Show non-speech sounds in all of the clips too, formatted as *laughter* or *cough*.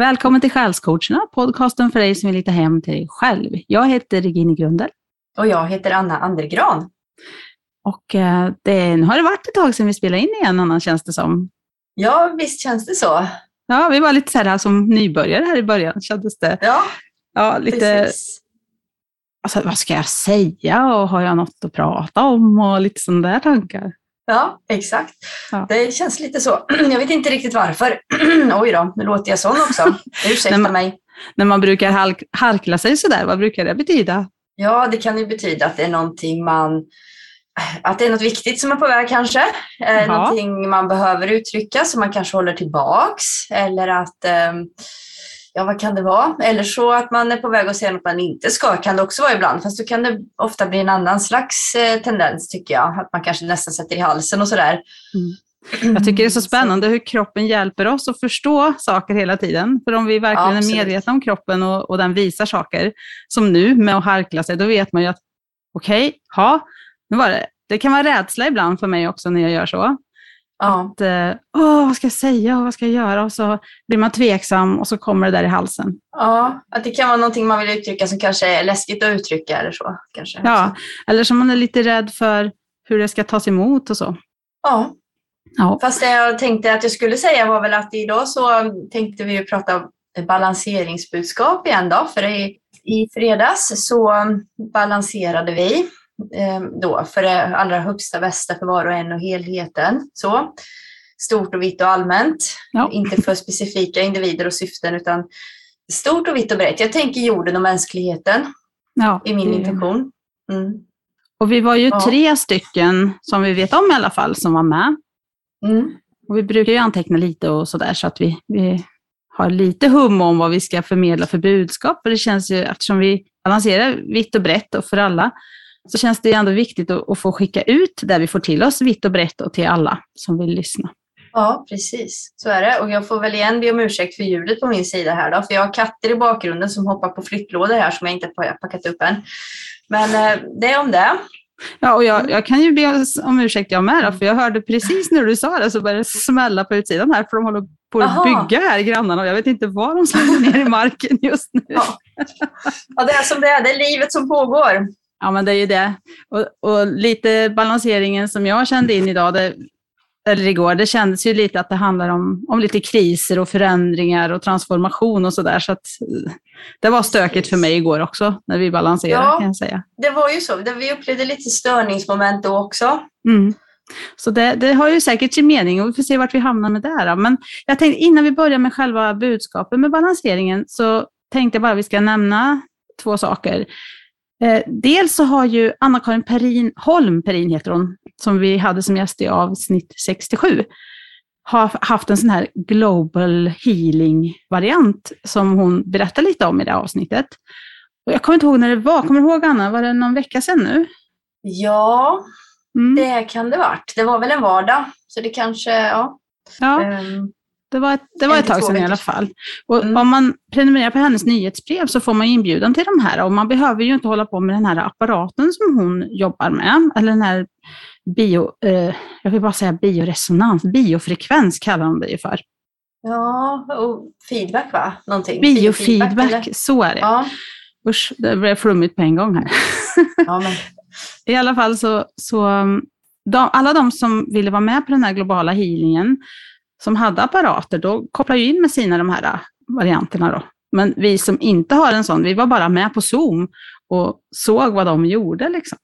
Välkommen till Själscoacherna, podcasten för dig som vill hitta hem till dig själv. Jag heter Regine Grundel. Och jag heter Anna Andergran. Och eh, det, nu har det varit ett tag sedan vi spelade in igen, Anna, känns det som. Ja, visst känns det så. Ja, vi var lite så här som nybörjare här i början, kändes det. Ja, ja lite, precis. Alltså, vad ska jag säga och har jag något att prata om och lite sådana där tankar. Ja, exakt. Ja. Det känns lite så. *clears throat* Jag vet inte riktigt varför. *clears throat* Oj då, nu låter jag sån också. Ursäkta Nej, men- mig. När man brukar halk, harkla sig sådär, vad brukar det betyda? Ja, det kan ju betyda att det är någonting man att det är något viktigt som är på väg kanske. Eh, någonting man behöver uttrycka som man kanske håller tillbaks. Eller att, ehm, ja vad kan det vara? Eller så att man är på väg att säga något man inte ska, kan det också vara ibland. Fast då kan det ofta bli en annan slags eh, tendens tycker jag. Att man kanske nästan sätter i halsen och sådär. Jag tycker det är så spännande hur kroppen hjälper oss att förstå saker hela tiden. För om vi verkligen är Absolut. medvetna om kroppen och, och den visar saker, som nu med att harkla sig, då vet man ju att okej, ja, nu var det. Det kan vara rädsla ibland för mig också när jag gör så. Ja, Att, eh, Åh, vad ska jag säga och vad ska jag göra? Och så blir man tveksam och så kommer det där i halsen. ja, att det kan vara någonting man vill uttrycka som kanske är läskigt att uttrycka eller så. Kanske. Ja, eller som man är lite rädd för hur det ska tas emot och så. ja. Ja, Fast det jag tänkte att jag skulle säga var väl att idag så tänkte vi ju prata balanseringsbudskap igen då. För i, i fredags så balanserade vi då för det allra högsta bästa för var och en och helheten. Så. Stort och vitt och allmänt. Ja. Inte för specifika individer och syften utan stort och vitt och brett. Jag tänker jorden och mänskligheten ja, i min intention. Mm. Och vi var ju Ja. tre stycken, som vi vet om i alla fall, som var med. Mm. Och vi brukar ju anteckna lite och sådär så att vi, vi har lite hum om vad vi ska förmedla för budskap. För det känns ju, eftersom vi balanserar vitt och brett och för alla, så känns det ändå viktigt att, att få skicka ut det vi får till oss vitt och brett och till alla som vill lyssna. Ja, precis. Så är det. Och jag får väl igen be om ursäkt för ljudet på min sida här då, för jag har katter i bakgrunden som hoppar på flyttlådor här som jag inte har packat upp än. Men eh, det är om det. Ja, och jag, jag kan ju be om ursäkt jag med då, för jag hörde precis när du sa det så började det smälla på utsidan här, för de håller på att Aha. bygga här, grannarna, och jag vet inte vad de slänger ner i marken just nu. Ja. Ja, det är som det är. Det är livet som pågår. Ja, men det är ju det. Och, och lite balanseringen som jag kände in idag, det, eller igår, det kändes ju lite att det handlar om, om lite kriser och förändringar och transformation och sådär. Så att det var stökigt för mig igår också, när vi balanserade Ja. kan jag säga. Det var ju så. Vi upplevde lite störningsmoment då också. Mm. Så det, det har ju säkert sin mening och vi får se vart vi hamnar med det. Då. Men jag tänkte innan vi börjar med själva budskapet med balanseringen så tänkte jag bara vi ska nämna två saker. Eh, dels så har ju Anna-Karin Perin, Holm, Perin heter hon, som vi hade som gäst i avsnitt 67, har haft en sån här global healing-variant som hon berättar lite om i det avsnittet. Och jag kommer inte ihåg när det var, kommer du ihåg Anna, var det någon vecka sedan nu? Ja, Mm. det kan det varit. Det var väl en vardag. Så det kanske, ja. Ja. ehm, Det var ett, det var ett tag sedan i alla fall. Och Mm. Om man prenumererar på hennes nyhetsbrev så får man inbjudan till de här och man behöver ju inte hålla på med den här apparaten som hon jobbar med, eller den här bio, eh, jag vill bara säga bioresonans, biofrekvens kallar de det ju för. ja, och feedback va? Någonting. Biofeedback, så är det. Ja, Usch, det blev flummigt på en gång här. *laughs* ja, men, I alla fall så, så de, alla de som ville vara med på den här globala healingen, som hade apparater, då kopplar ju in med sina de här uh, varianterna då. Men vi som inte har en sån, vi var bara med på Zoom och såg vad de gjorde. Liksom.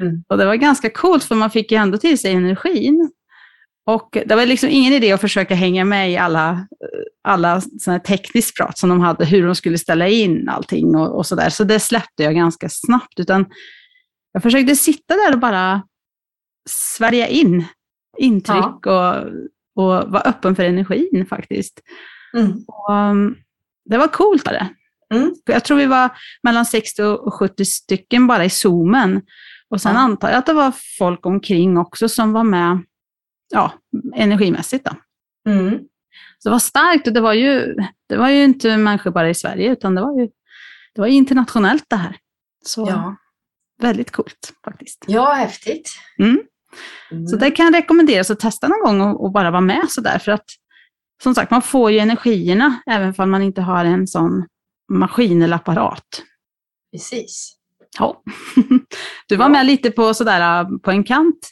Mm. Och det var ganska coolt, för man fick ju ändå till sig energin. Och det var liksom ingen idé att försöka hänga med i alla, eh, alla såna tekniskt prat som de hade, hur de skulle ställa in allting och, och sådär. Så det släppte jag ganska snabbt, utan jag försökte sitta där och bara svälja in intryck och, och vara öppen för energin faktiskt. mm, Och, um, det var coolt. Var det. Mm. Jag tror vi var mellan 60 och 70 stycken bara i zoomen. Och sen Ja. antar jag att det var folk omkring också som var med ja, energimässigt. Då. mm. Så det var starkt och det var, ju, det var ju inte människor bara i Sverige utan det var ju, det var internationellt det här. Så Ja. väldigt coolt faktiskt. ja, häftigt. Mm. Mm. Så det kan rekommenderas att testa någon gång och, och bara vara med sådär. För att som sagt, man får ju energierna även om man inte har en sån maskin eller apparat. Precis. Ja. *laughs* Du var Ja. med lite på, sådär, på en kant.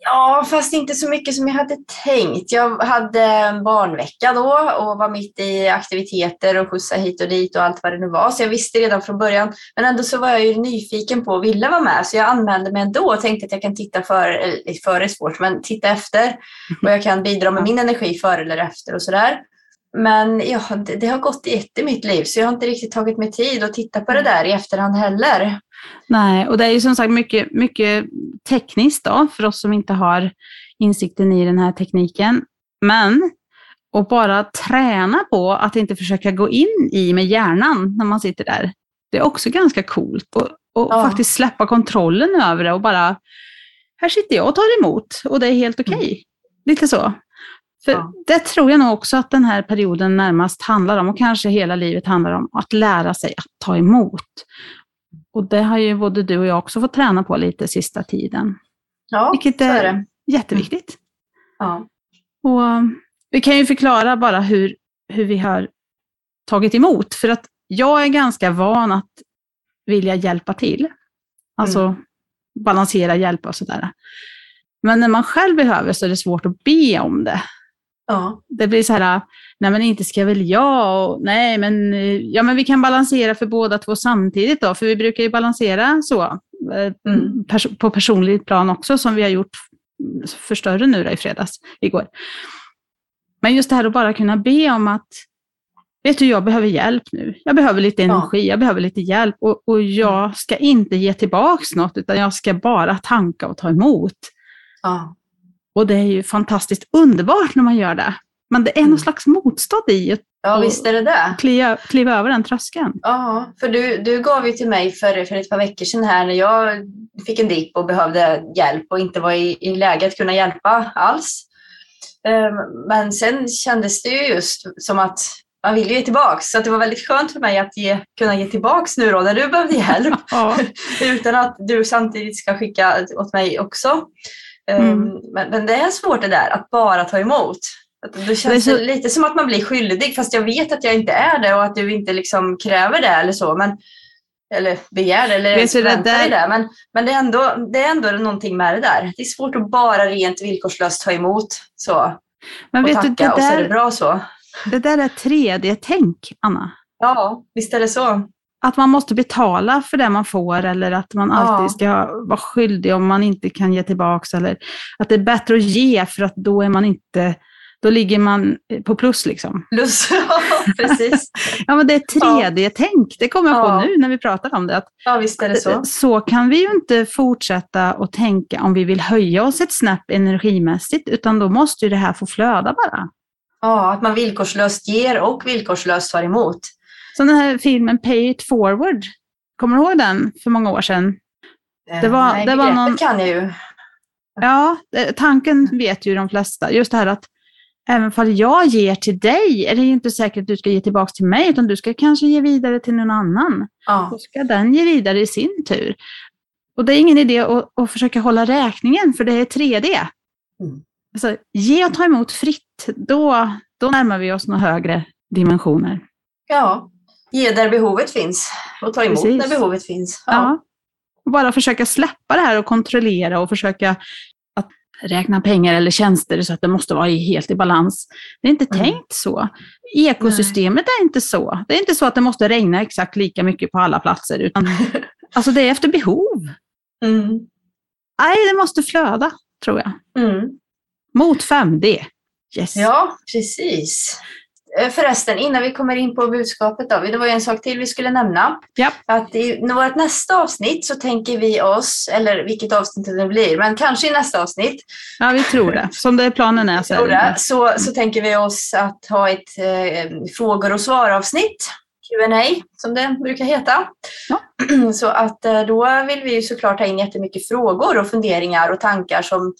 Ja, fast inte så mycket som jag hade tänkt. Jag hade en barnvecka då och var mitt i aktiviteter och skjutsa hit och dit och allt vad det nu var. Så jag visste redan från början. Men ändå så var jag ju nyfiken på och ville vara med. Så jag anmälde mig ändå och tänkte att jag kan titta före, före svårt, men titta efter. Och jag kan bidra med min energi före eller efter och sådär. Men ja, det, det har gått ett i mitt liv så jag har inte riktigt tagit mig tid att titta på det där i efterhand heller. Nej, och det är ju som sagt mycket, mycket tekniskt då, för oss som inte har insikten i den här tekniken. Men att bara träna på att inte försöka gå in i med hjärnan när man sitter där, det är också ganska coolt. Och, och Ja. faktiskt släppa kontrollen över det och bara, här sitter jag och tar emot och det är helt okej. Lite så. För Ja. det tror jag nog också att den här perioden närmast handlar om, och kanske hela livet handlar om, att lära sig att ta emot. Och det har ju både du och jag också fått träna på lite sista tiden. Ja, Vilket är det. jätteviktigt. Ja. Och um, vi kan ju förklara bara hur, hur vi har tagit emot. För att jag är ganska van att vilja hjälpa till. Alltså balansera, hjälpa och sådär. Men när man själv behöver så är det svårt att be om det. Ja. Det blir så här, nej men inte ska väl jag, och, nej men, eh, ja men vi kan balansera för båda två samtidigt då, för vi brukar ju balansera så, eh, Mm. pers- på personligt plan också, som vi har gjort för större nu då i fredags, igår. Men just det här att bara kunna be om att, vet du, jag behöver hjälp nu. Jag behöver lite Ja. energi, jag behöver lite hjälp och, och jag ska inte ge tillbaks något, utan jag ska bara tanka och ta emot. Ja. Och det är ju fantastiskt underbart när man gör det. Men det är Mm. någon slags motstånd i att ja, visst är det det. kliva, kliva över den tröskeln. Ja, för du, du gav ju till mig för, för ett par veckor sedan här när jag fick en dipp och behövde hjälp och inte var i, i läge att kunna hjälpa alls. Ehm, Men sen kändes det ju just som att man vill ge tillbaks. Så det var väldigt skönt för mig att ge, kunna ge tillbaks nu då när du behövde hjälp. *laughs* Ja. *laughs* utan att du samtidigt ska skicka åt mig också. Ehm, Mm. Men, men det är svårt det där, att bara ta emot. Det känns Det så- lite som att man blir skyldig, fast jag vet att jag inte är det och att du inte liksom kräver det eller så. Men, eller begär det, eller du, det förväntar dig där- det. Men, men det, är ändå, det är ändå någonting med det där. Det är svårt att bara rent villkorslöst ta emot så, Men och vet du, tacka det och så är det där, bra så. det där är 3D-tänk, Anna. Ja, visst är det så. Att man måste betala för det man får eller att man alltid ska vara skyldig om man inte kan ge tillbaks eller att det är bättre att ge för att då är man inte, då ligger man på plus liksom. Plus, *laughs* ja, precis. *laughs* Ja men det är 3D-tänk, det kommer jag på Ja. nu när vi pratar om det. Att Ja, visst är det så. så kan vi ju inte fortsätta att tänka om vi vill höja oss ett snäpp energimässigt, utan då måste ju det här få flöda bara. Ja, att man villkorslöst ger och villkorslöst tar emot. Så den här filmen Pay it forward, kommer du ihåg den för många år sedan? Det var- Nej, det var någon- kan jag ju. Ja, tanken vet ju de flesta. Just det här att även fall jag ger till dig är det inte säkert att du ska ge tillbaka till mig, utan du ska kanske ge vidare till någon annan. Ja, Då ska den ge vidare i sin tur. Och det är ingen idé att, att försöka hålla räkningen, för det är 3D. Mm. Alltså, ge och ta emot fritt, då, då närmar vi oss några högre dimensioner. ja. Ge där behovet finns och ta emot Precis. när behovet finns. Ja. Ja. Bara försöka släppa det här och kontrollera och försöka att räkna pengar eller tjänster så att det måste vara i- helt i balans. Det är inte Mm. tänkt så. Ekosystemet är inte så. Det är inte så att det måste regna exakt lika mycket på alla platser, utan *laughs* alltså det är efter behov. Mm. Nej, det måste flöda, tror jag. Mm. Mot 5D. Yes. Ja, precis. Eh, Förresten, innan vi kommer in på budskapet då, det var ju en sak till vi skulle nämna. Ja. Att i vårt nästa avsnitt så tänker vi oss, eller vilket avsnitt det blir, men kanske i nästa avsnitt, ja, vi tror det. Som det planen är så är det. så, så tänker vi oss att ha ett eh, frågor och svar-avsnitt. Q&A som det brukar heta. *clears throat* Så att eh, då vill vi såklart ha in jättemycket frågor och funderingar och tankar som,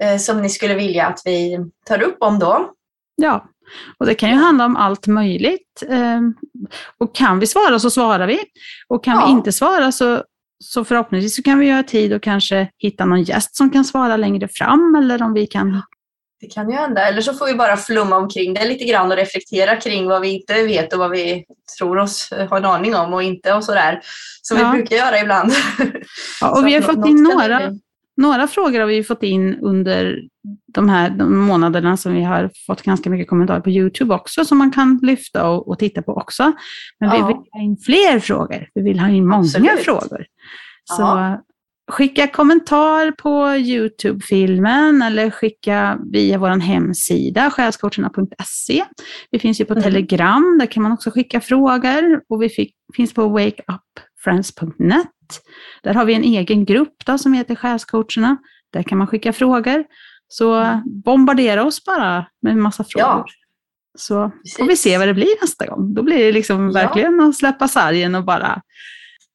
eh, som ni skulle vilja att vi tar upp om då. Ja, och det kan ju handla om allt möjligt. Eh, Och kan vi svara så svarar vi. Och kan Ja. vi inte svara så, så förhoppningsvis så kan vi göra tid och kanske hitta någon gäst som kan svara längre fram eller om vi kan det kan ju hända. Eller så får vi bara flumma omkring det lite grann och reflektera kring vad vi inte vet och vad vi tror oss ha en aning om och inte och sådär. Som ja. vi brukar göra ibland. Ja, och vi har fått in några, några frågor har vi fått in under de här de månaderna som vi har fått ganska mycket kommentarer på YouTube också, som man kan lyfta och, och titta på också. Men ja. vi vill ha in fler frågor. Vi vill ha in många Absolut. frågor. Så ja. skicka kommentar på YouTube-filmen eller skicka via vår hemsida, själscoacherna.se. Vi finns ju på mm. Telegram, där kan man också skicka frågor. Och vi fick, finns på wakeupfriends.net. Där har vi en egen grupp då, som heter Själscoacherna. Där kan man skicka frågor. Så bombardera oss bara med en massa frågor. Ja. Så Precis. får vi se vad det blir nästa gång. Då blir det liksom ja. verkligen att släppa sargen och bara...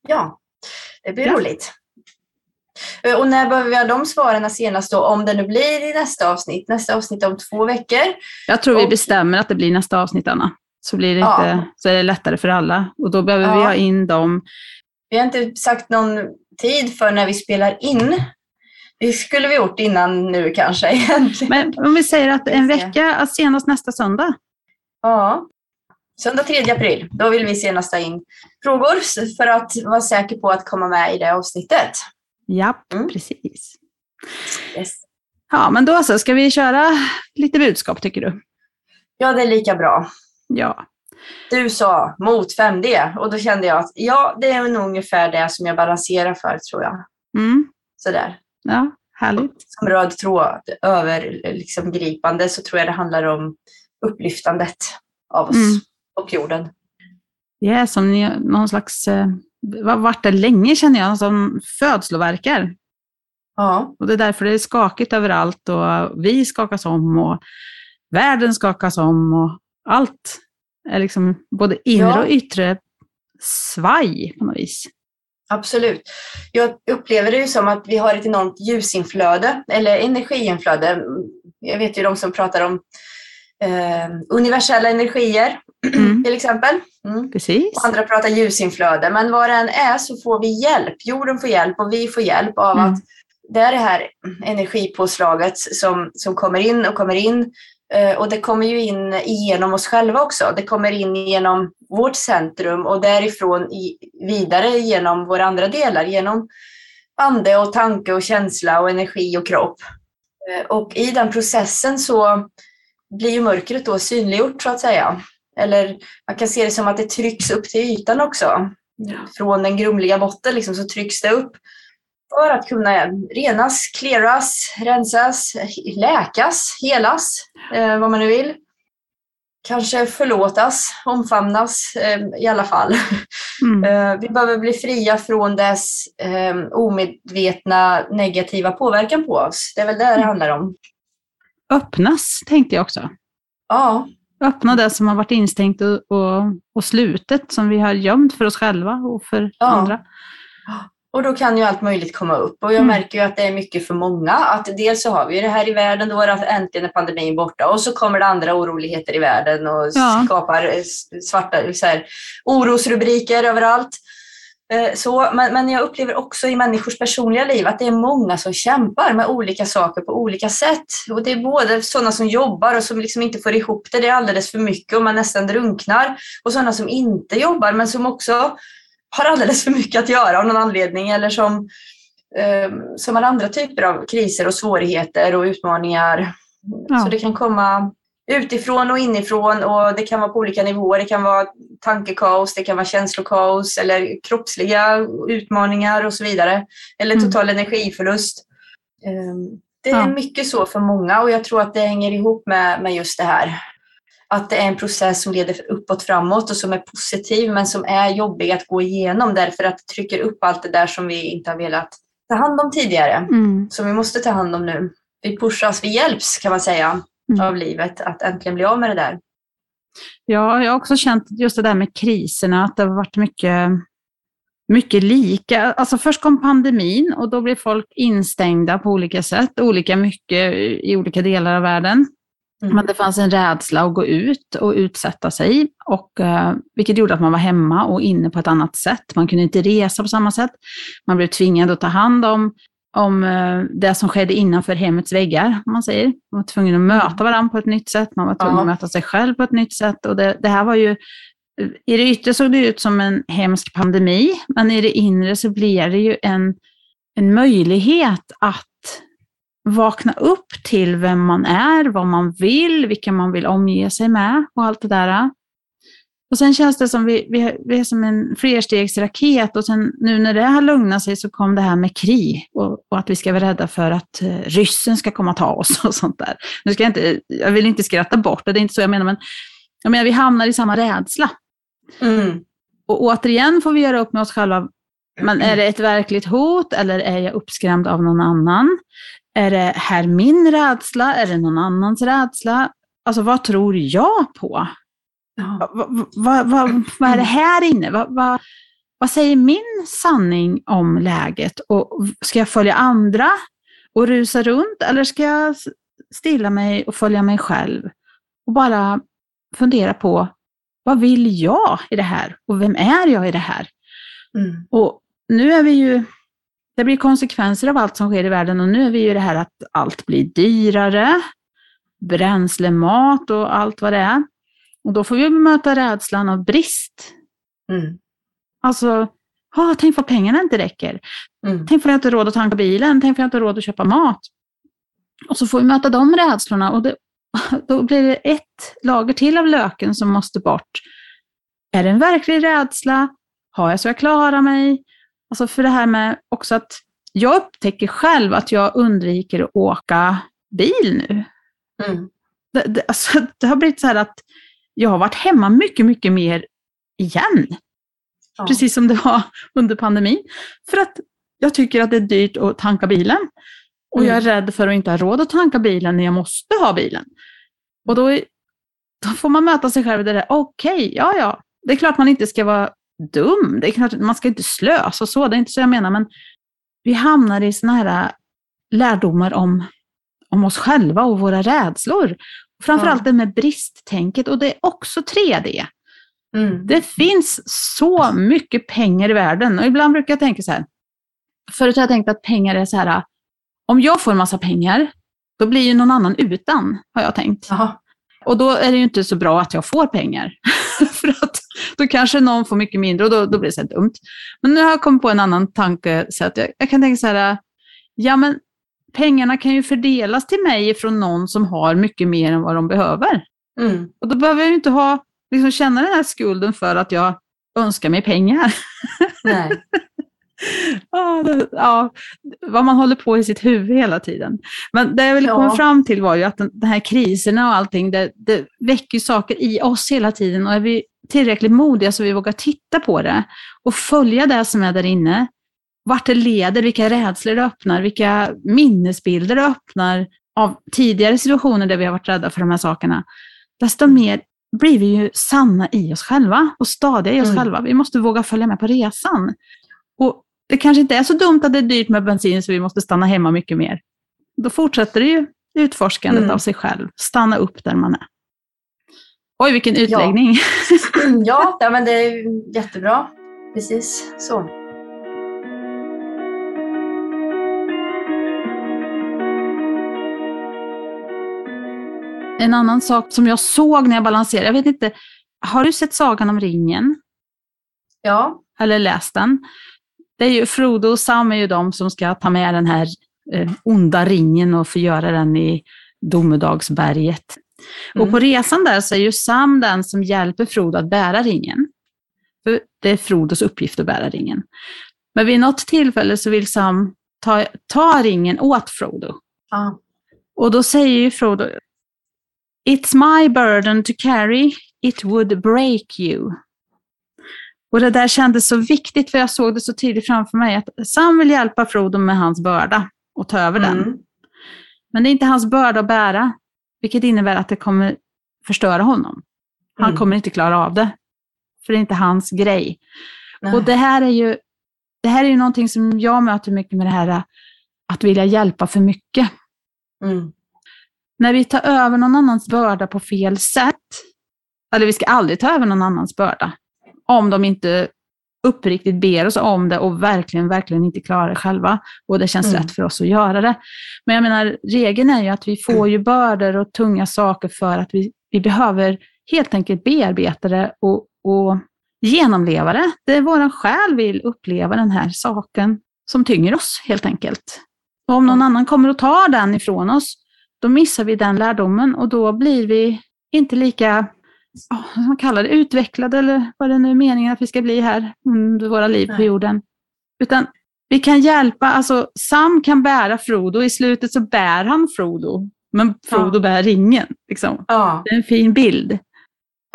Ja, det blir ja. roligt. Eh, och när behöver vi ha de svaren senast då, om det nu blir i nästa avsnitt? Nästa avsnitt om två veckor. Jag tror vi bestämmer att det blir nästa avsnitt, Anna. Så, blir det inte, så är det lättare för alla. Och då behöver vi ha in dem. Vi har inte sagt någon tid för när vi spelar in. Det skulle vi gjort innan nu kanske *laughs* egentligen. Men om vi säger att en vecka, senast nästa söndag? Ja, söndag 3 april. Då vill vi senast ha in frågor för att vara säker på att komma med i det avsnittet. Ja, mm. precis. Yes. Ja, men då så. Ska vi köra lite budskap tycker du? Ja, det är lika bra. Ja. Du sa mot 5D och då kände jag att ja, det är nog ungefär det som jag balanserar för tror jag. Mm. Sådär. Ja, härligt. Som röd tråd övergripande liksom, så tror jag det handlar om upplyftandet av oss mm. och jorden. Ja, som någon slags, eh, varit det länge känner jag, som födslovärkar. Ja. Och det är därför det är skakigt överallt och vi skakas om och världen skakas om och allt liksom både inre ja. och yttre svaj på något vis. Absolut. Jag upplever det ju som att vi har ett enormt ljusinflöde eller energiinflöde. Jag vet ju de som pratar om eh, universella energier mm. *clears throat* till exempel. Mm. Precis. Och andra pratar ljusinflöde. Men vad det än är så får vi hjälp. Jorden får hjälp och vi får hjälp av mm. att det är det här energipåslaget som, som kommer in och kommer in och det kommer ju in igenom oss själva också. Det kommer in genom vårt centrum och därifrån vidare genom våra andra delar, genom ande och tanke och känsla och energi och kropp. Eh, och i den processen så blir ju mörkret då synliggjort så att säga. Eller man kan se det som att det trycks upp till ytan också. Från den grumliga botten liksom, så trycks det upp för att kunna renas, clearas, rensas, läkas, helas, eh, vad man nu vill. Kanske förlåtas, omfamnas eh, i alla fall. Mm. Eh, vi behöver bli fria från dess eh, omedvetna negativa påverkan på oss. Det är väl det det mm. handlar om. Öppnas, tänkte jag också. Ja. Öppna det som har varit instängt och, och, och slutet, som vi har gömt för oss själva och för ja. andra. Och då kan ju allt möjligt komma upp och jag mm. märker ju att det är mycket för många. Att dels så har vi det här i världen, då det äntligen är pandemin borta och så kommer det andra oroligheter i världen och ja. skapar eh, svarta så här, orosrubriker överallt. Eh, så, men, men jag upplever också i människors personliga liv att det är många som kämpar med olika saker på olika sätt. Och det är både sådana som jobbar och som liksom inte får ihop det, det är alldeles för mycket och man nästan drunknar. Och sådana som inte jobbar men som också har alldeles för mycket att göra av någon anledning eller som, eh, som har andra typer av kriser och svårigheter och utmaningar. Ja. Så det kan komma utifrån och inifrån och det kan vara på olika nivåer. Det kan vara tankekaos, det kan vara känslokaos eller kroppsliga utmaningar och så vidare. Eller mm. total mm. energiförlust. Ehm, det är ja. mycket så för många och jag tror att det hänger ihop med, med just det här att det är en process som leder uppåt framåt och som är positiv men som är jobbig att gå igenom därför att det trycker upp allt det där som vi inte har velat ta hand om tidigare. Mm. Som vi måste ta hand om nu. Vi pushas, vi hjälps kan man säga mm. av livet att äntligen bli av med det där. Ja, jag har också känt just det där med kriserna, att det har varit mycket, mycket lika. Alltså först kom pandemin och då blev folk instängda på olika sätt, olika mycket i olika delar av världen. Mm. Men det fanns en rädsla att gå ut och utsätta sig, och, eh, vilket gjorde att man var hemma och inne på ett annat sätt. Man kunde inte resa på samma sätt. Man blev tvingad att ta hand om om eh, det som skedde innanför hemmets väggar, om man säger. Man var tvungen att möta varandra på ett nytt sätt, man var tvungen Ja. att möta sig själv på ett nytt sätt. Och det, det här var ju, i det yttre såg det ut som en hemsk pandemi, men i det inre så blir det ju en, en möjlighet att vakna upp till vem man är, vad man vill, vilka man vill omge sig med och allt det där. Och sen känns det som vi, vi, vi är som en flerstegsraket och sen nu när det har lugnat sig så kom det här med krig och, och att vi ska vara rädda för att eh, ryssen ska komma och ta oss och sånt där. Nu ska jag inte, jag vill inte skratta bort det, det är inte så jag menar, men jag menar vi hamnar i samma rädsla. Mm. Och återigen får vi göra upp med oss själva, men är det ett verkligt hot eller är jag uppskrämd av någon annan? Är det här min rädsla? Är det någon annans rädsla? Alltså vad tror jag på? Ja. Vad, vad, vad, vad är det här inne? Vad, vad, säger min sanning om läget? Och ska jag följa andra och rusa runt eller ska jag stilla mig och följa mig själv? Och bara fundera på vad vill jag i det här? Och vem är jag i det här? Mm. Och nu är vi ju, det blir konsekvenser av allt som sker i världen och nu är vi ju det här att allt blir dyrare, bränsle, mat och allt vad det är. Och då får vi möta rädslan av brist. Mm. Alltså, ah, tänk vad pengarna inte räcker. Mm. Tänk för jag inte råd att tanka bilen. Tänk för jag inte råd att köpa mat. Och så får vi möta de rädslorna och det, *laughs* då blir det ett lager till av löken som måste bort. Är det en verklig rädsla? Har jag så jag klarar mig? Alltså för det här med också att jag upptäcker själv att jag undviker att åka bil nu. Mm. Det, det, alltså, *laughs* det har blivit så här att jag har varit hemma mycket, mycket mer igen. Ja. Precis som det var under pandemin. För att jag tycker att det är dyrt att tanka bilen. Och jag är rädd för att inte ha råd att tanka bilen när jag måste ha bilen. Och då, då får man möta sig själv i det där, okej, ja ja, det är klart man inte ska vara dum, det är klart man ska inte slösa så, det är inte så jag menar, men vi hamnar i såna här äh, lärdomar om, om oss själva och våra rädslor. Framförallt Ja. det med bristtänket och det är också 3D. Mm. Det finns så mycket pengar i världen och ibland brukar jag tänka så här. Förut har jag tänkt att pengar är så här, om jag får en massa pengar, då blir ju någon annan utan, har jag tänkt. Jaha. Och då är det ju inte så bra att jag får pengar. *laughs* För att då kanske någon får mycket mindre och då, då blir det så här dumt. Men nu har jag kommit på en annan tankesätt. Jag, jag kan tänka så här, ja men pengarna kan ju fördelas till mig från någon som har mycket mer än vad de behöver. Mm. Och då behöver jag ju inte ha, liksom känna den här skulden för att jag önskar mig pengar. Nej. *laughs* Ja, det, ja, vad man håller på i sitt huvud hela tiden. Men det jag ville Ja. komma fram till var ju att den, den här kriserna och allting, det, det väcker saker i oss hela tiden. Och är vi tillräckligt modiga så vi vågar titta på det och följa det som är där inne, vart det leder, vilka rädslor det öppnar, vilka minnesbilder det öppnar av tidigare situationer där vi har varit rädda för de här sakerna, desto mer blir vi ju sanna i oss själva och stadiga i oss Mm. själva. Vi måste våga följa med på resan. Och det kanske inte är så dumt att det är dyrt med bensin så vi måste stanna hemma mycket mer. Då fortsätter det ju utforskandet Mm. av sig själv. Stanna upp där man är. Oj, vilken utläggning. Ja, *laughs* ja, men det är jättebra. Precis så. En annan sak som jag såg när jag balanserade, jag vet inte, har du sett Sagan om ringen? Ja. Eller läst den? Det är ju Frodo och Sam är ju de som ska ta med den här eh, onda ringen och förgöra den i Domedagsberget. Och Mm. på resan där så är ju Sam den som hjälper Frodo att bära ringen. För det är Frodos uppgift att bära ringen. Men vid något tillfälle så vill Sam ta, ta ringen åt Frodo. Ja. Och då säger ju Frodo, It's my burden to carry, it would break you. Och det där kändes så viktigt för jag såg det så tydligt framför mig att Sam vill hjälpa Frodo med hans börda och ta över den. Mm. Men det är inte hans börda att bära, vilket innebär att det kommer förstöra honom. Han Mm. kommer inte klara av det, för det är inte hans grej. Nej. Och det här är ju det här är ju någonting som jag möter mycket med det här att vilja hjälpa för mycket. Mm. När vi tar över någon annans börda på fel sätt, eller vi ska aldrig ta över någon annans börda, om de inte uppriktigt ber oss om det och verkligen, verkligen inte klarar det själva. Och det känns mm. rätt för oss att göra det. Men jag menar, regeln är ju att vi får ju bördor och tunga saker för att vi, vi behöver helt enkelt bearbeta det och, och genomleva det. Det är vår själ vill uppleva den här saken som tynger oss helt enkelt. Och om någon annan kommer och tar den ifrån oss, då missar vi den lärdomen och då blir vi inte lika oh, man kallar det, utvecklade eller vad det nu är meningen att vi ska bli här under våra liv på jorden. Utan vi kan hjälpa, alltså Sam kan bära Frodo, i slutet så bär han Frodo, men Frodo ja. bär ringen. Liksom. Ja. Det är en fin bild.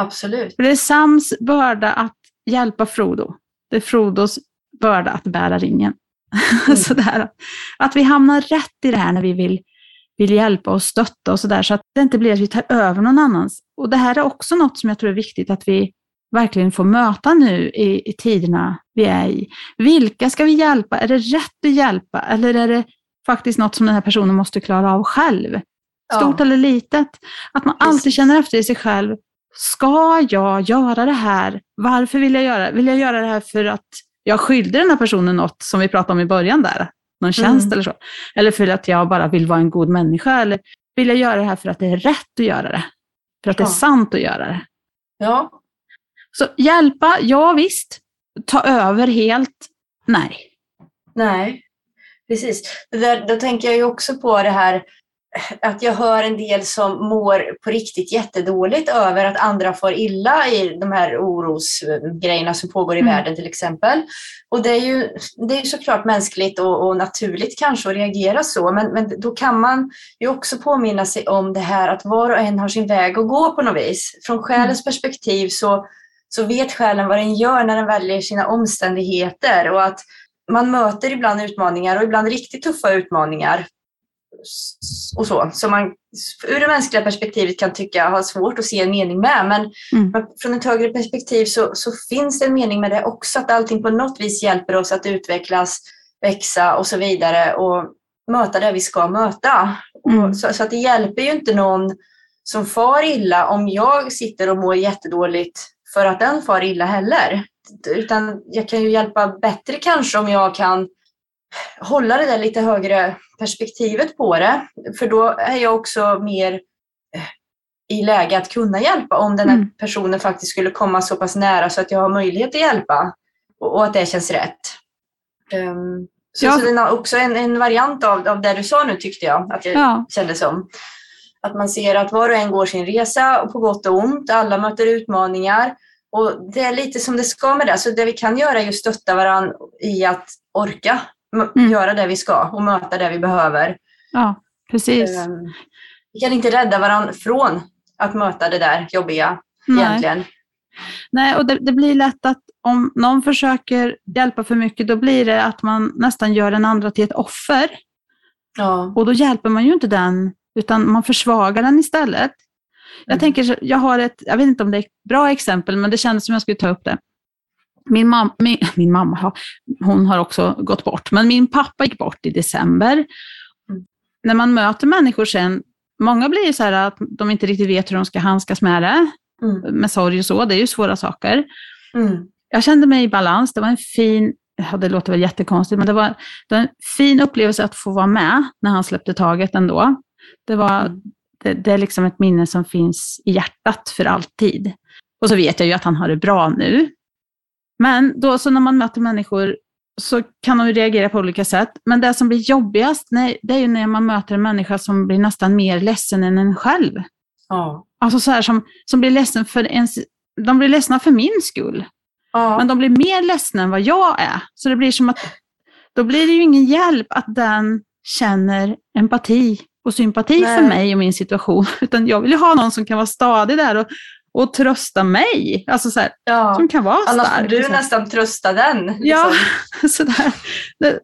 Absolut. För det är Sams börda att hjälpa Frodo. Det är Frodos börda att bära ringen. *laughs* Mm. sådär. Att vi hamnar rätt i det här när vi vill, vill hjälpa och stötta och sådär, så att det inte blir att vi tar över någon annans. Och det här är också något som jag tror är viktigt att vi verkligen får möta nu i, i tiderna vi är i. Vilka ska vi hjälpa? Är det rätt att hjälpa eller är det faktiskt något som den här personen måste klara av själv? Stort ja. eller litet. Att man Precis. alltid känner efter i sig själv. Ska jag göra det här? Varför vill jag göra det? Vill jag göra det här för att jag skyllde den här personen något som vi pratade om i början där? Någon tjänst mm. eller så? Eller för att jag bara vill vara en god människa? Eller vill jag göra det här för att det är rätt att göra det? För att ja. det är sant att göra det? Ja. Så hjälpa, ja visst. Ta över helt, nej. Nej, precis. Det där, då tänker jag ju också på det här att jag hör en del som mår på riktigt jättedåligt över att andra får illa i de här orosgrejerna som pågår i mm. världen till exempel. Och det är ju, det är såklart mänskligt och, och, naturligt kanske att reagera så, men, men då kan man ju också påminna sig om det här att var och en har sin väg att gå på något vis. Från själens mm. perspektiv så, så vet själen vad den gör när den väljer sina omständigheter och att man möter ibland utmaningar och ibland riktigt tuffa utmaningar och så, som man ur det mänskliga perspektivet kan tycka har svårt att se en mening med. Men mm. från ett högre perspektiv så, så, finns det en mening med det också, att allting på något vis hjälper oss att utvecklas, växa och så vidare och möta det vi ska möta. Mm. Så, så, att det hjälper ju inte någon som far illa om jag sitter och mår jättedåligt för att den far illa heller. Utan jag kan ju hjälpa bättre kanske om jag kan hålla det där lite högre perspektivet på det. För då är jag också mer eh, i läge att kunna hjälpa om den här mm. personen faktiskt skulle komma så pass nära så att jag har möjlighet att hjälpa och, och att det känns rätt. Um, så, ja. så det är också en, en variant av, av det du sa nu tyckte jag att jag ja. kände som. Att man ser att var och en går sin resa och på gott och ont. Alla möter utmaningar. Och det är lite som det ska med det. Så det vi kan göra är att stötta varandra i att orka mm. göra det vi ska och möta det vi behöver. Ja, precis. Ehm, vi kan inte rädda varandra från att möta det där jobbiga Nej. egentligen. Nej, och det, det, blir lätt att om någon försöker hjälpa för mycket, då blir det att man nästan gör den andra till ett offer. Ja. Och då hjälper man ju inte den, utan man försvagar den istället. Jag mm. tänker, jag har ett, jag vet inte om det är ett bra exempel, men det kändes som jag skulle ta upp det. Min, mam min, *laughs* min mamma, hon har också gått bort, men min pappa gick bort i december. Mm. När man möter människor sen, många blir så här att de inte riktigt vet hur de ska handskas med det, mm. med sorg och så, det är ju svåra saker. Mm. Jag kände mig i balans, det var en fin, ja, det låter väl jättekonstigt, men det var, det var en fin upplevelse att få vara med när han släppte taget ändå. Det, var, mm. det, det är liksom ett minne som finns i hjärtat för alltid. Och så vet jag ju att han har det bra nu, men då så när man möter människor så kan de reagera på olika sätt. Men det som blir jobbigast, nej, det är ju när man möter en människa som blir nästan mer ledsen än en själv. Ja. Alltså så här som, som blir ledsen för ens, de blir ledsna för min skull. Ja. Men de blir mer ledsna än vad jag är. Så det blir som att, då blir det ju ingen hjälp att den känner empati och sympati Nej. för mig och min situation. *laughs* Utan jag vill ju ha någon som kan vara stadig där och och trösta mig. Alltså så här, ja. Som kan vara Annars stark. Annars får du liksom. nästan trösta den. Liksom. *laughs* Ja, sådär.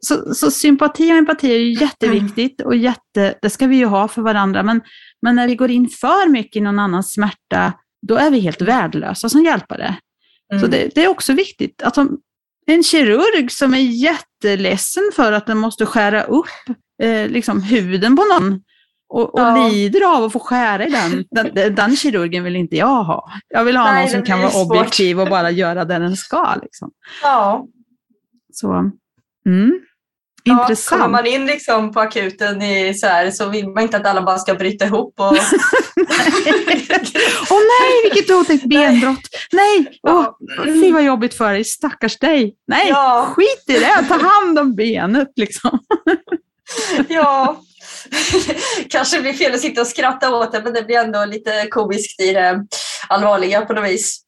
Så, så sympati och empati är ju jätteviktigt och jätte, det ska vi ju ha för varandra. Men, men när vi går in för mycket i någon annans smärta, då är vi helt värdelösa som hjälpare. Mm. Så det, det, är också viktigt. Alltså, en kirurg som är jätteledsen för att den måste skära upp eh, liksom huden på någon och, och Ja. lider av att få skära i den. den. Den, kirurgen vill inte jag ha. Jag vill ha Nej, någon som kan vara svårt. objektiv och bara göra det den ska. Liksom. Ja. Så, mm. Ja, kommer Intressant. man in liksom på akuten i så, här, så vill man inte att alla bara ska bryta ihop. Och... *laughs* Åh nej, vilket otäckt benbrott. Nej, åh, Ja. fy vad jobbigt för dig, stackars dig. Nej, Ja. skit i det, ta hand om benet liksom. ja. *laughs* Kanske blir fel att sitta och skratta åt det, men det blir ändå lite komiskt i det allvarliga på något vis.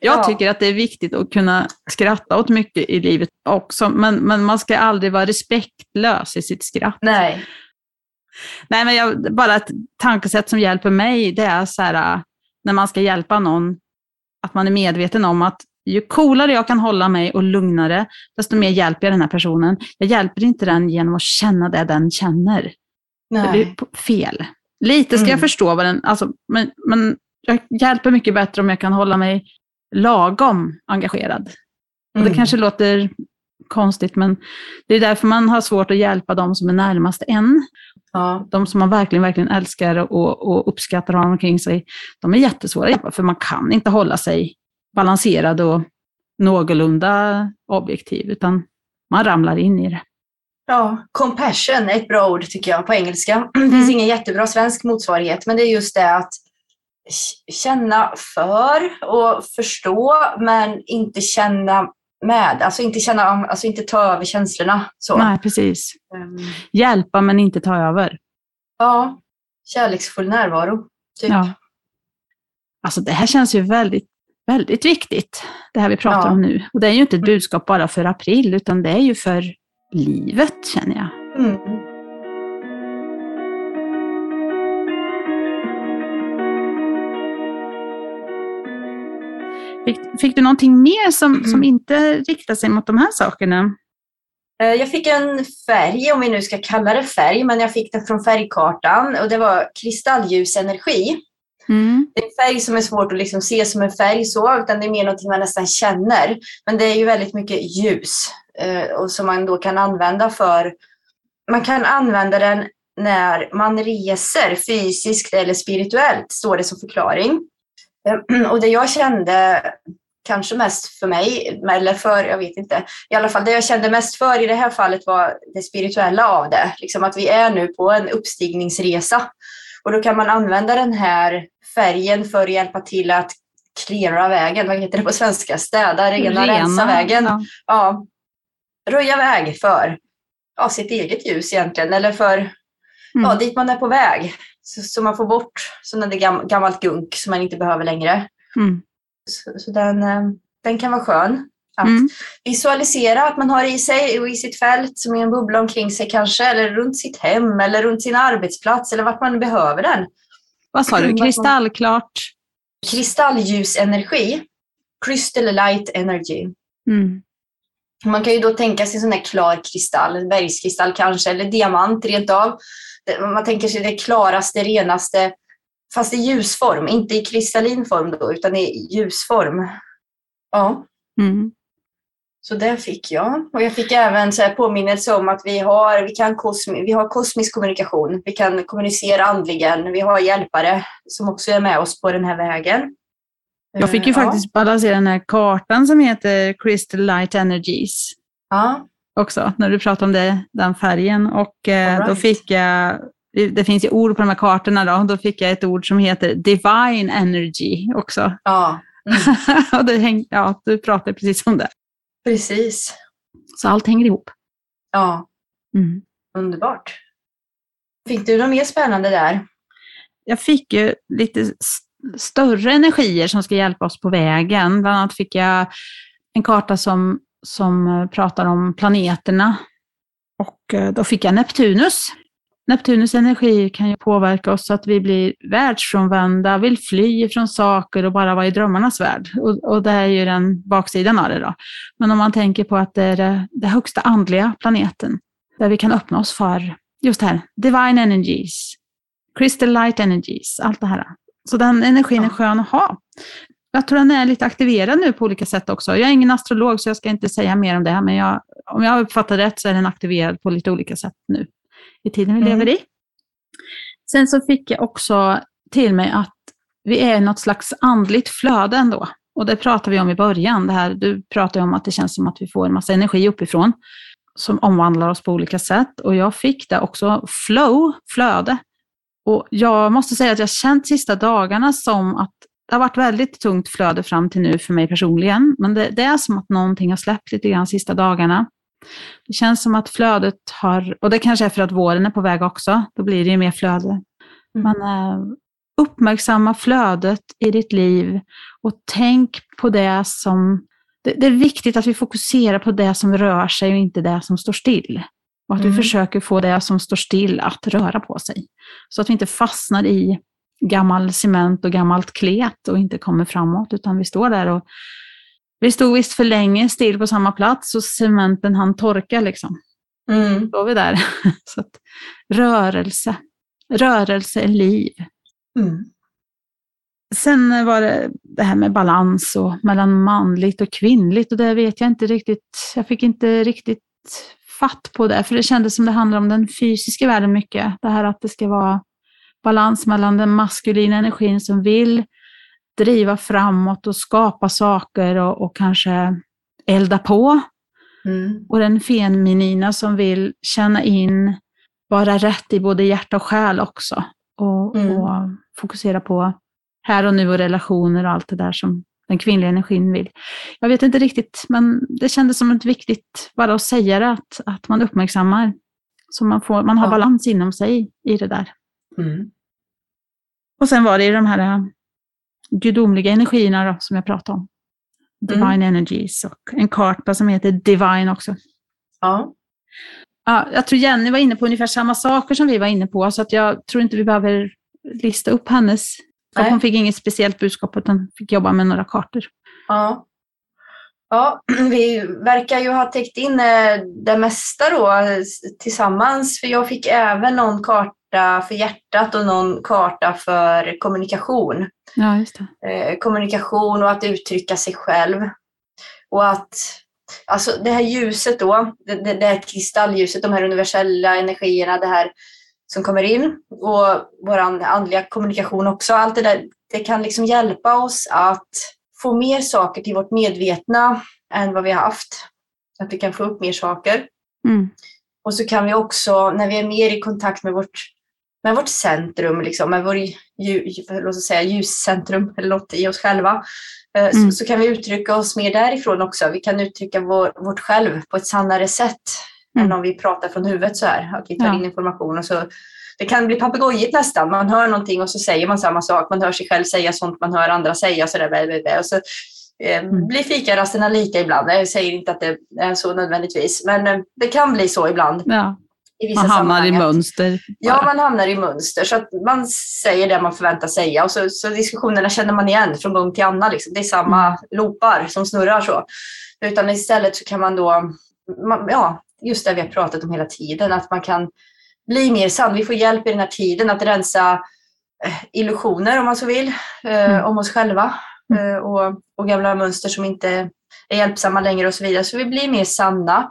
Jag Ja. tycker att det är viktigt att kunna skratta åt mycket i livet också, men, men man ska aldrig vara respektlös i sitt skratt. Nej. Nej, men jag, bara ett tankesätt som hjälper mig, det är så här, äh, när man ska hjälpa någon, att man är medveten om att ju coolare jag kan hålla mig och lugnare, desto mer hjälper jag den här personen. Jag hjälper inte den genom att känna det den känner. Det blir Nej. fel. Lite ska jag Mm. förstå vad den, alltså, men, men jag hjälper mycket bättre om jag kan hålla mig lagom engagerad. Och det Mm. kanske låter konstigt, men det är därför man har svårt att hjälpa de som är närmast en. Ja. De som man verkligen, verkligen älskar och, och uppskattar och har omkring sig, de är jättesvåra att hjälpa, för man kan inte hålla sig balanserad och någorlunda objektiv, utan man ramlar in i det. Ja, compassion är ett bra ord tycker jag på engelska. *clears throat* Det finns Mm. ingen jättebra svensk motsvarighet, men det är just det att känna för och förstå, men inte känna med. Alltså inte, känna, alltså inte ta över känslorna. Så. Nej, precis. Ehm, Hjälpa men inte ta över. Ja, kärleksfull närvaro. Typ. Ja. Alltså det här känns ju väldigt, väldigt viktigt, det här vi pratar Ja. om nu. Och det är ju inte ett budskap bara för april, utan det är ju för livet, känner jag. Mm. Fick, fick du någonting mer som, Mm. som inte riktar sig mot de här sakerna? Eh, Jag fick en färg, om vi nu ska kalla det färg, men jag fick den från färgkartan och det var kristallljusenergi. Mm. Det är en färg som är svårt att liksom se som en färg så, utan det är mer någonting man nästan känner. Men det är ju väldigt mycket ljus och som man då kan använda för... Man kan använda den när man reser fysiskt eller spirituellt, står det som förklaring. Eh, *clears throat* Och det jag kände, kanske mest för mig, eller för, jag vet inte, i alla fall det jag kände mest för i det här fallet var det spirituella av det. Liksom att vi är nu på en uppstigningsresa. Och då kan man använda den här färgen för att hjälpa till att cleara vägen, vad heter det på svenska? Städa, rena, rensa vägen. Ja. Ja. Röja väg för ja, sitt eget ljus egentligen, eller för ja, Mm. dit man är på väg. Så, så man får bort sådana där gam, gammalt gunk som man inte behöver längre. Mm. Så, så den, eh, den kan vara skön. Att Mm. visualisera att man har i sig och i sitt fält som är en bubbla omkring sig kanske, eller runt sitt hem eller runt sin arbetsplats eller vart man behöver den. Vad sa du? Man- Kristallklart? Kristallljusenergi, crystal light energy. Mm. Man kan ju då tänka sig sån här klar kristall, bergskristall kanske, eller diamant rent av. Man tänker sig det klaraste, renaste, fast i ljusform, inte i kristallin form då, utan i ljusform. Ja, Mm. så det fick jag. Och jag fick även så här påminnelse om att vi har, vi, kan kosmi, vi har kosmisk kommunikation. Vi kan kommunicera andligen. Vi har hjälpare som också är med oss på den här vägen. Jag fick ju Eh, faktiskt balansera den här kartan som heter Crystal Light Energies Ja, också, när du pratade om det, den färgen. Och eh, All då right. fick jag, det finns ju ord på de här kartorna då, då fick jag ett ord som heter Divine Energy också. ja. *laughs* Mm, och det häng, ja, du pratade precis om det. precis. Så allt hänger ihop. Ja, Mm. underbart. Fick du något mer spännande där? Jag fick ju lite större energier som ska hjälpa oss på vägen. Bland annat fick jag en karta som, som pratar om planeterna. Och eh, då fick jag Neptunus. Neptunus energi kan ju påverka oss så att vi blir världsfrånvända, vill fly från saker och bara vara i drömmarnas värld. Och, och det är ju den baksidan av det då. Men om man tänker på att det är det, det högsta andliga planeten, där vi kan öppna oss för just det här, divine energies, crystal light energies, allt det här. Så den energin är skön att ha. Jag tror den är lite aktiverad nu på olika sätt också. Jag är ingen astrolog så jag ska inte säga mer om det, här, men jag, om jag uppfattar rätt så är den aktiverad på lite olika sätt nu i tiden vi Mm. lever i. Sen så fick jag också till mig att vi är något slags andligt flöde ändå. Och det pratade vi om i början. Det här, du pratade om att det känns som att vi får en massa energi uppifrån som omvandlar oss på olika sätt. Och jag fick det också, flow, flöde. Och jag måste säga att jag känt sista dagarna som att det har varit väldigt tungt flöde fram till nu för mig personligen. Men det, det är som att någonting har släppt lite grann sista dagarna. Det känns som att flödet har, och det kanske är för att våren är på väg också, då blir det ju mer flöde. Mm. Men eh, uppmärksamma flödet i ditt liv och tänk på det som... Det, det, är viktigt att vi fokuserar på det som rör sig och inte det som står still. Och att mm. vi försöker få det som står still att röra på sig. Så att vi inte fastnar i gammal cement och gammalt klet och inte kommer framåt, utan vi står där och vi stod visst för länge still på samma plats och cementen hann torka liksom. Mm. Då vi där. *laughs* Så att, rörelse. Rörelse är liv. Mm. Sen var det det här med balans och mellan manligt och kvinnligt och det vet jag inte riktigt. Jag fick inte riktigt fatt på det, för det kändes som det handlade om den fysiska världen mycket. Det här att det ska vara balans mellan den maskulina energin som vill driva framåt och skapa saker och, och kanske elda på. Mm. Och den feminina som vill känna in, vara rätt i både hjärta och själ också. Och, mm. och, fokusera på här och nu och relationer och allt det där som den kvinnliga energin vill. Jag vet inte riktigt, men det kändes som ett viktigt bara att säga det, att, att man uppmärksammar. Så man, får, man har ja. balans inom sig i det där. Mm. Och sen var det ju de här äh, gudomliga energierna då, som jag pratade om. Divine mm. Energies och en karta som heter Divine också. Ja. ja. Jag tror Jenny var inne på ungefär samma saker som vi var inne på, så att jag tror inte vi behöver lista upp hennes. Nej. Hon fick inget speciellt budskap, utan fick jobba med några kartor. Ja. Ja, *clears throat* vi verkar ju ha täckt in eh, det mesta då tillsammans. För jag fick även någon karta karta för hjärtat och någon karta för kommunikation. Ja, just det. Eh, kommunikation och att uttrycka sig själv. Och att alltså det här ljuset då, det, det, det här kristallljuset, de här universella energierna, det här som kommer in och vår andliga kommunikation också. Allt det där, det kan liksom hjälpa oss att få mer saker till vårt medvetna än vad vi har haft. Att vi kan få upp mer saker. Mm. Och så kan vi också, när vi är mer i kontakt med vårt med vårt centrum, liksom, med vår låt oss säga, ljuscentrum *laughs* eller något i oss själva, eh, mm. så, så, kan vi uttrycka oss mer därifrån också. Vi kan uttrycka vår, vårt själv på ett sannare sätt mm. än om vi pratar från huvudet så här. Att vi tar in information och så det kan bli papegojigt nästan. Man hör någonting och så säger man samma sak. Man hör sig själv säga sånt man hör andra säga. Så där, och så eh, mm. blir fikarasterna lika ibland. Jag säger inte att det är så nödvändigtvis, men eh, det kan bli så ibland. Ja man hamnar i mönster. Ja, man hamnar i mönster. Så att man säger det man förväntar säga och så, så diskussionerna känner man igen från gång till annan. Liksom. Det är samma mm. loopar som snurrar så. Utan istället så kan man då, man, ja, just det vi har pratat om hela tiden, att man kan bli mer sann. Vi får hjälp i den här tiden att rensa eh, illusioner om man så vill, eh, mm. om oss själva mm. eh, och, och gamla mönster som inte är hjälpsamma längre och så vidare. Så vi blir mer sanna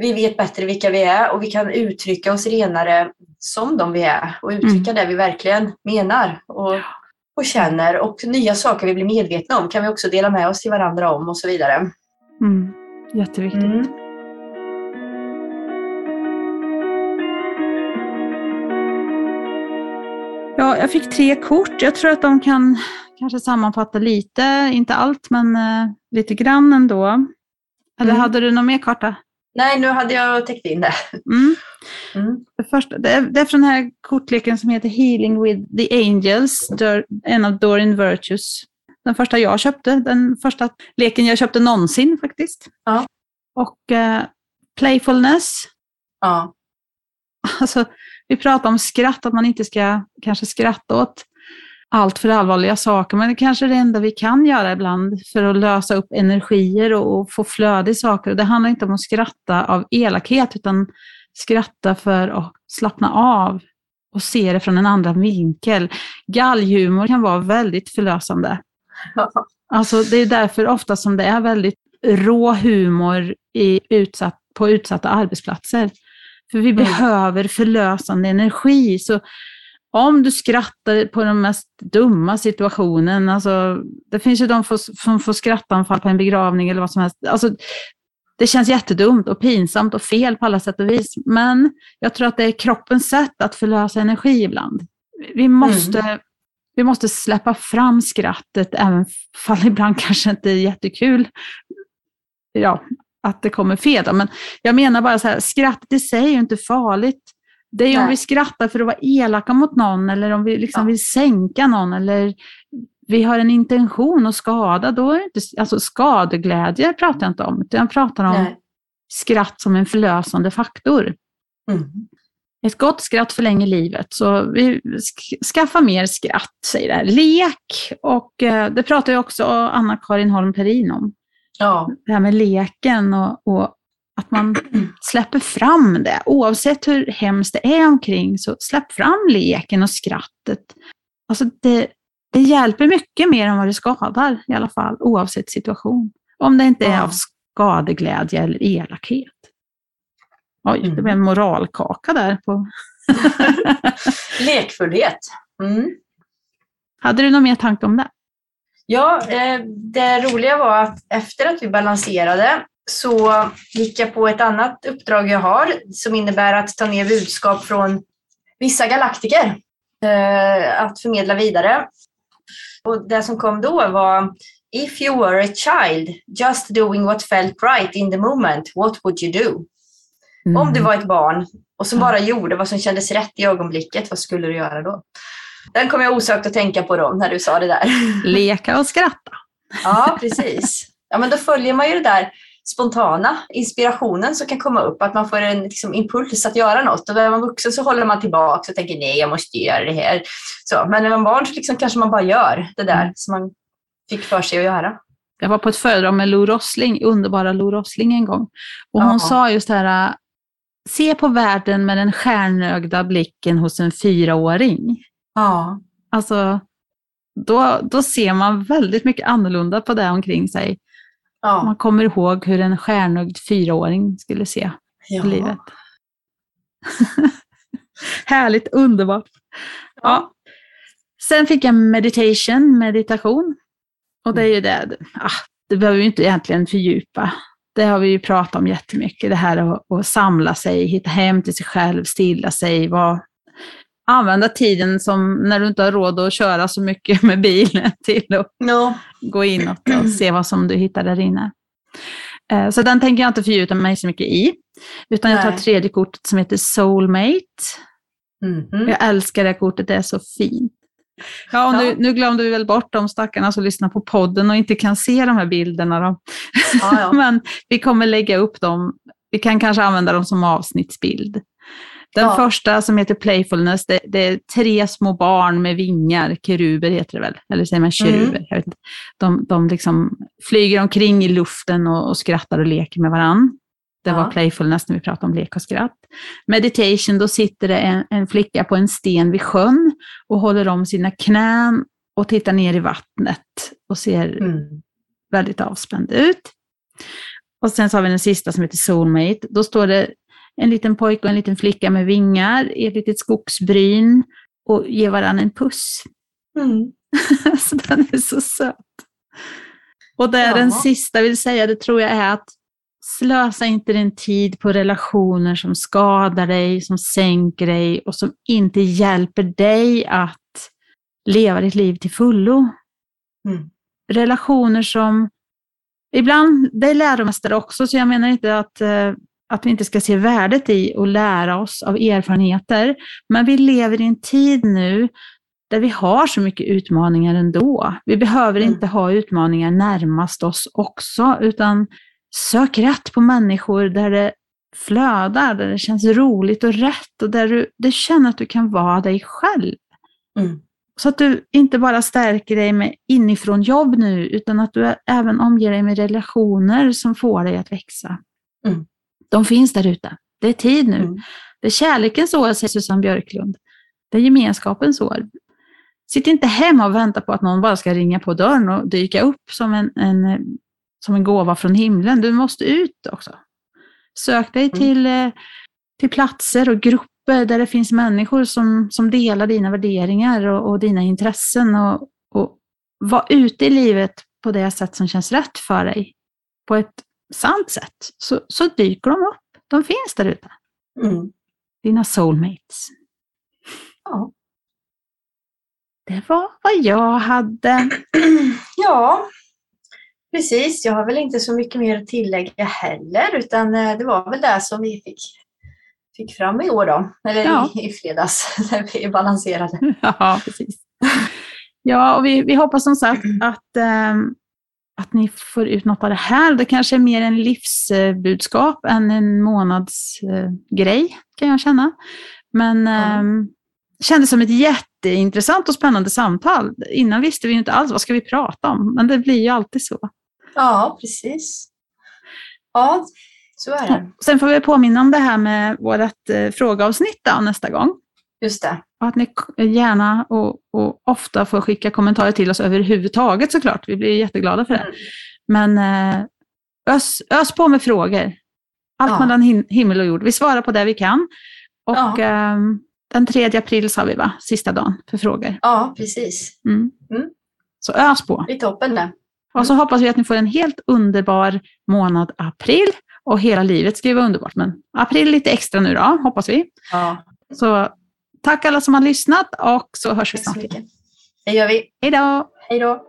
vi vet bättre vilka vi är och vi kan uttrycka oss renare som de vi är och uttrycka mm. det vi verkligen menar och, och känner. Och nya saker vi blir medvetna om kan vi också dela med oss till varandra om och så vidare. Mm. Jätteviktigt. Ja, jag fick tre kort. Jag tror att de kan kanske sammanfatta lite, inte allt, men uh, lite grann ändå. Eller mm. hade du någon mer karta? Nej, nu hade jag täckt in det. Mm. Mm. Det, första, det, är, det är från den här kortleken som heter Healing with the Angels, en av Doreen Virtues. Den första jag köpte, den första leken jag köpte någonsin faktiskt. Ja. Och uh, Playfulness. Ja. Alltså, vi pratar om skratt, att man inte ska kanske skratta åt allt för allvarliga saker, men det kanske är det enda vi kan göra ibland för att lösa upp energier och, och få flöde i saker. Det handlar inte om att skratta av elakhet, utan skratta för att slappna av och se det från en annan vinkel. Gallhumor kan vara väldigt förlösande. Alltså, det är därför ofta som det är väldigt rå humor i utsatt, på utsatta arbetsplatser. För vi mm. behöver förlösande energi. Så om du skrattar på den mest dumma situationen, alltså, det finns ju de som får skrattanfall på en begravning eller vad som helst. Alltså, det känns jättedumt och pinsamt och fel på alla sätt och vis, men jag tror att det är kroppens sätt att förlösa energi ibland. Vi måste, mm. vi måste släppa fram skrattet, även fall ibland kanske inte är jättekul. Ja, att det kommer fel. Men jag menar bara så här, skrattet i sig är ju inte farligt. Det är ju om vi skrattar för att vara elaka mot någon eller om vi liksom ja. vill sänka någon eller vi har en intention att skada, då är det inte, alltså skadeglädje pratar jag inte om, utan jag pratar om Nej. skratt som en förlösande faktor. Mm. Ett gott skratt förlänger livet, så vi skaffa mer skratt, säger det. Lek, och eh, det pratar ju också Anna-Karin Holm Perin om. Ja. Det här med leken och, och att man släpper fram det. Oavsett hur hemskt det är omkring, så släpp fram leken och skrattet. Alltså det, det hjälper mycket mer än vad det skadar i alla fall, oavsett situation. Om det inte är av skadeglädje eller elakhet. Oj, det blev en mm. moralkaka där. på *laughs* Lekfullhet. Mm. Hade du någon mer tanke om det? Ja, det roliga var att efter att vi balanserade så gick jag på ett annat uppdrag jag har som innebär att ta ner budskap från vissa galaktiker eh, att förmedla vidare. Och det som kom då var If you were a child just doing what felt right in the moment, what would you do? Mm. Om du var ett barn och som bara gjorde vad som kändes rätt i ögonblicket, vad skulle du göra då? Den kom jag osökt att tänka på då när du sa det där. *laughs* Leka och skratta. Ja, precis. Ja, men då följer man ju det där spontana inspirationen som kan komma upp, att man får en liksom, impuls att göra något. Och när man är vuxen så håller man tillbaka och tänker nej, jag måste göra det här. Så, men när man är barn så liksom kanske man bara gör det där mm. som man fick för sig att göra. Jag var på ett föredrag med Lo Rossling, underbara Lo Rossling en gång. Och hon Aha. sa just det här, se på världen med den stjärnögda blicken hos en fyraåring. Ja. Alltså, då, då ser man väldigt mycket annorlunda på det omkring sig. Ja. Man kommer ihåg hur en stjärnögd fyraåring skulle se ja. livet. *laughs* Härligt, underbart. Ja. ja. Sen fick jag meditation, meditation. Och det är ju det, ah, det behöver vi inte egentligen fördjupa. Det har vi ju pratat om jättemycket, det här att, att samla sig, hitta hem till sig själv, stilla sig, vara använda tiden som när du inte har råd att köra så mycket *laughs* med bilen till att no. gå inåt och se vad som du hittar där inne. Eh, så den tänker jag inte fördjupa mig så mycket i, utan jag tar tredje kortet som heter Soulmate. Mm -hmm. Jag älskar det kortet, det är så fint. Ja, och nu, nu glömde vi väl bort de stackarna som lyssnar på podden och inte kan se de här bilderna. Då. Ja, ja. *laughs* Men vi kommer lägga upp dem. Vi kan kanske använda dem som avsnittsbild. Den ja. första som heter Playfulness, det, det, är tre små barn med vingar, keruber heter det väl, eller säger man keruber? Mm. Vet inte. De, de liksom flyger omkring i luften och, och skrattar och leker med varandra. Det ja. var playfulness när vi pratade om lek och skratt. Meditation, då sitter det en, en, flicka på en sten vid sjön och håller om sina knän och tittar ner i vattnet och ser mm. väldigt avspänd ut. Och sen så har vi den sista som heter Soulmate. Då står det en liten pojke och en liten flicka med vingar i ett litet skogsbryn och ger varandra en puss. Mm. *laughs* så den är så söt. Och det är ja. den sista vill säga, det tror jag är att slösa inte din tid på relationer som skadar dig, som sänker dig och som inte hjälper dig att leva ditt liv till fullo. Mm. Relationer som Ibland, det är läromästare också, så jag menar inte att eh, att vi inte ska se värdet i att lära oss av erfarenheter. Men vi lever i en tid nu där vi har så mycket utmaningar ändå. Vi behöver mm. inte ha utmaningar närmast oss också, utan sök rätt på människor där det flödar, där det känns roligt och rätt och där du, du känner att du kan vara dig själv. Mm. Så att du inte bara stärker dig med inifrån jobb nu, utan att du även omger dig med relationer som får dig att växa. Mm. De finns där ute. Det är tid nu. Mm. Det är kärlekens år, säger Susanne Björklund. Det är gemenskapens år. Sitt inte hemma och vänta på att någon bara ska ringa på dörren och dyka upp som en, en som en gåva från himlen. Du måste ut också. Sök dig mm. till, eh, till platser och grupper där det finns människor som, som delar dina värderingar och, och dina intressen och, och vara ute i livet på det sätt som känns rätt för dig, på ett sant sätt, så, så dyker de upp. De finns där ute. Mm. Dina soulmates. Ja. Det var vad jag hade. *clears throat* ja, precis. Jag har väl inte så mycket mer att tillägga heller, utan eh, det var väl det som vi fick, fick fram i år då, eller Ja. i, i fredags, *laughs* när vi balanserade. *laughs* Ja, precis. Ja, och vi, vi hoppas som sagt *clears throat* att, ehm, att ni får ut något av det här. Det kanske är mer en livsbudskap än en månadsgrej, kan jag känna. Men Ja. ehm, kändes som ett jätteintressant och spännande samtal. Innan visste vi inte alls vad ska vi prata om, men det blir ju alltid så. Ja, precis. Ja, så är det. Sen får vi påminna om det här med vårt eh, frågeavsnitt då, nästa gång. Just det. Och att ni gärna och, och ofta får skicka kommentarer till oss överhuvudtaget såklart. Vi blir jätteglada för det. Mm. Men eh, ös, ös på med frågor. Allt Ja. mellan him- himmel och jord. Vi svarar på det vi kan. Och Ja. ehm, den 3 april sa vi va? Sista dagen för frågor. Ja, precis. Mm. Mm. Så ös på. Är toppen det. Och så hoppas vi att ni får en helt underbar månad april. Och hela livet ska ju vara underbart. Men april lite extra nu då, hoppas vi. Ja, Så tack alla som har lyssnat och så hörs vi snart igen. Det gör vi. Hej då! Hej då!